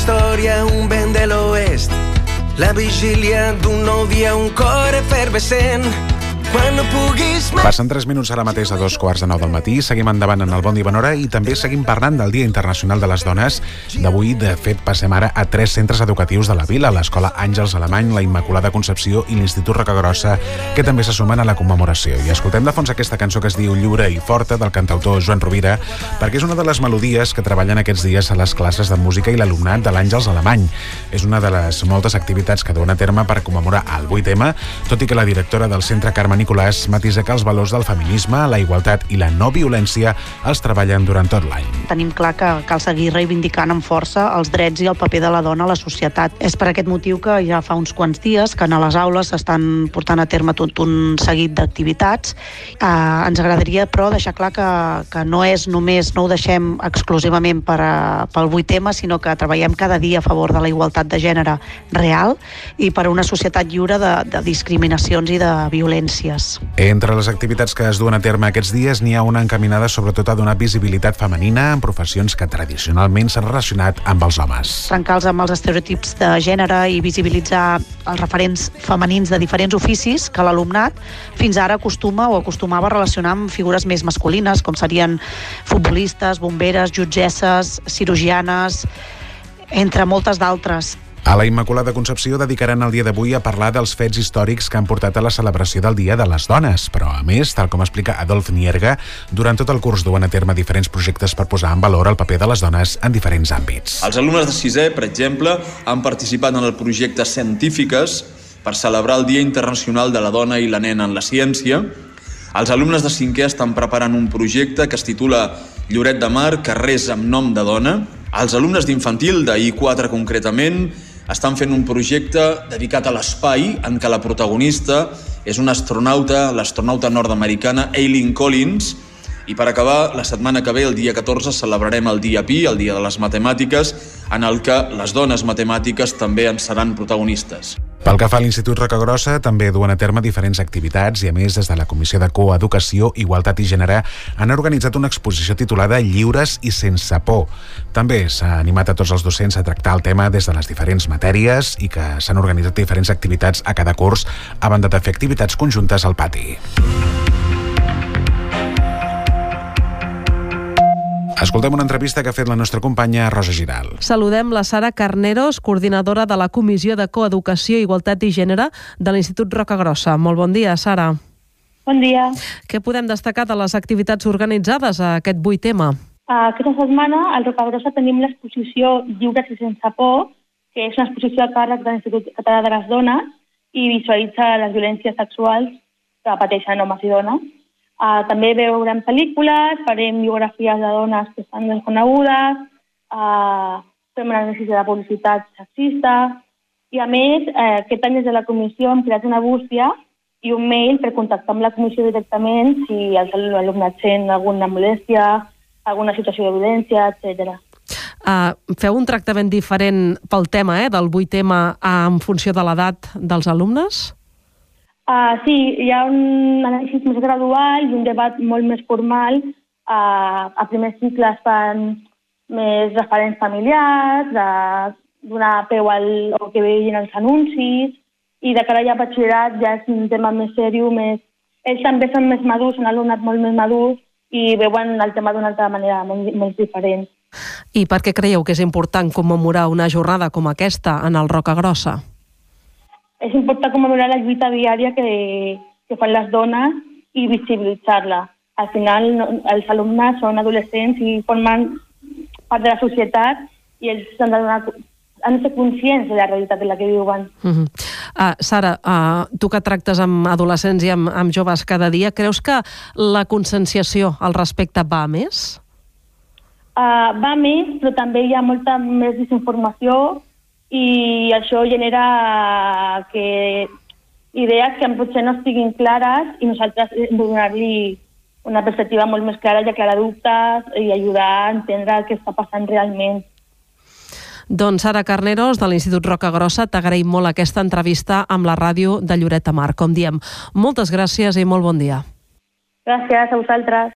història, un vent de l'oest, la vigília d'un nou dia, un cor efervescent, quan no puguis. Passen 3 minuts ara mateix a dos quarts de nou del matí. Seguim endavant en el Bon Divanora i també seguim parlant del Dia Internacional de les Dones. D'avui, de fet, passem ara a tres centres educatius de la vila, l'Escola Àngels Alemany, la Immaculada Concepció i l'Institut Rocagrossa, que també se sumen a la commemoració. I escoltem de fons aquesta cançó que es diu Lliure i Forta, del cantautor Joan Rovira, perquè és una de les melodies que treballen aquests dies a les classes de música i l'alumnat de l'Àngels Alemany. És una de les moltes activitats que duen a terme per commemorar el 8M, tot i que la directora del centre Carme Nicolàs matisa que els valors del feminisme, la igualtat i la no violència els treballen durant tot l'any. Tenim clar que cal seguir reivindicant amb força els drets i el paper de la dona a la societat. És per aquest motiu que ja fa uns quants dies que a les aules s'estan portant a terme tot un seguit d'activitats. Eh, ens agradaria, però, deixar clar que, que no és només, no ho deixem exclusivament per a, pel 8M, sinó que treballem cada dia a favor de la igualtat de gènere real i per a una societat lliure de, de discriminacions i de violències. Entre les activitats que es duen a terme aquests dies n'hi ha una encaminada sobretot a donar visibilitat femenina en professions que tradicionalment s'han relacionat amb els homes. Trencar-los amb els estereotips de gènere i visibilitzar els referents femenins de diferents oficis que l'alumnat fins ara acostuma o acostumava a relacionar amb figures més masculines, com serien futbolistes, bomberes, jutgesses, cirurgianes, entre moltes d'altres. A la Immaculada Concepció dedicaran el dia d'avui a parlar dels fets històrics que han portat a la celebració del Dia de les Dones, però a més, tal com explica Adolf Nierga, durant tot el curs duen a terme diferents projectes per posar en valor el paper de les dones en diferents àmbits. Els alumnes de sisè, per exemple, han participat en el projecte Científiques per celebrar el Dia Internacional de la Dona i la Nena en la Ciència. Els alumnes de cinquè estan preparant un projecte que es titula Lloret de Mar, carrers amb nom de dona. Els alumnes d'infantil, de I4 concretament, estan fent un projecte dedicat a l'espai en què la protagonista és una astronauta, l'astronauta nord-americana Aileen Collins, i per acabar, la setmana que ve, el dia 14, celebrarem el Dia Pi, el Dia de les Matemàtiques, en el que les dones matemàtiques també en seran protagonistes. Pel que fa a l'Institut Rocagrossa, també duen a terme diferents activitats i, a més, des de la Comissió de Coeducació, Igualtat i Gènere, han organitzat una exposició titulada Lliures i sense por. També s'ha animat a tots els docents a tractar el tema des de les diferents matèries i que s'han organitzat diferents activitats a cada curs a banda de fer activitats conjuntes al pati. Escoltem una entrevista que ha fet la nostra companya Rosa Giral. Saludem la Sara Carneros, coordinadora de la Comissió de Coeducació, Igualtat i Gènere de l'Institut Rocagrossa. Molt bon dia, Sara. Bon dia. Què podem destacar de les activitats organitzades a aquest 8M? Aquesta setmana al Rocagrossa tenim l'exposició Lliures i sense por, que és una exposició a càrrec de l'Institut Català de les Dones i visualitza les violències sexuals que pateixen homes i dones. Uh, també veurem pel·lícules, farem biografies de dones que estan desconegudes, uh, fem una anàlisi de publicitat sexista, i a més, eh, aquest any des de la comissió hem creat una bústia i un mail per contactar amb la comissió directament si l'alumnat sent alguna molèstia, alguna situació de violència, etc. Uh, feu un tractament diferent pel tema eh, del 8M en funció de l'edat dels alumnes? Uh, sí, hi ha un anàlisi més gradual i un debat molt més formal. Uh, a primer cicle es fan més referents familiars, de donar peu al, al que veien els anuncis, i de cara ja a batxillerat ja és un tema més seriós, més... Ells també són més madurs, un alumnat molt més madur, i veuen el tema d'una altra manera, molt, molt diferent. I per què creieu que és important commemorar una jornada com aquesta en el Roca Grossa? És important commemorar la lluita diària que, que fan les dones i visibilitzar-la. Al final, no, els alumnes són adolescents i formen part de la societat i ells han de donar han de ser conscients de la realitat en la que viuen. Uh -huh. uh, Sara, uh, tu que tractes amb adolescents i amb, amb joves cada dia, creus que la conscienciació al respecte va més? Uh, va més, però també hi ha molta més desinformació i això genera que idees que potser no estiguin clares i nosaltres donar-li una perspectiva molt més clara i aclarar dubtes i ajudar a entendre el que està passant realment. Doncs Sara Carneros, de l'Institut Roca Grossa, t'agraïm molt aquesta entrevista amb la ràdio de Lloret de Mar. Com diem, moltes gràcies i molt bon dia. Gràcies a vosaltres.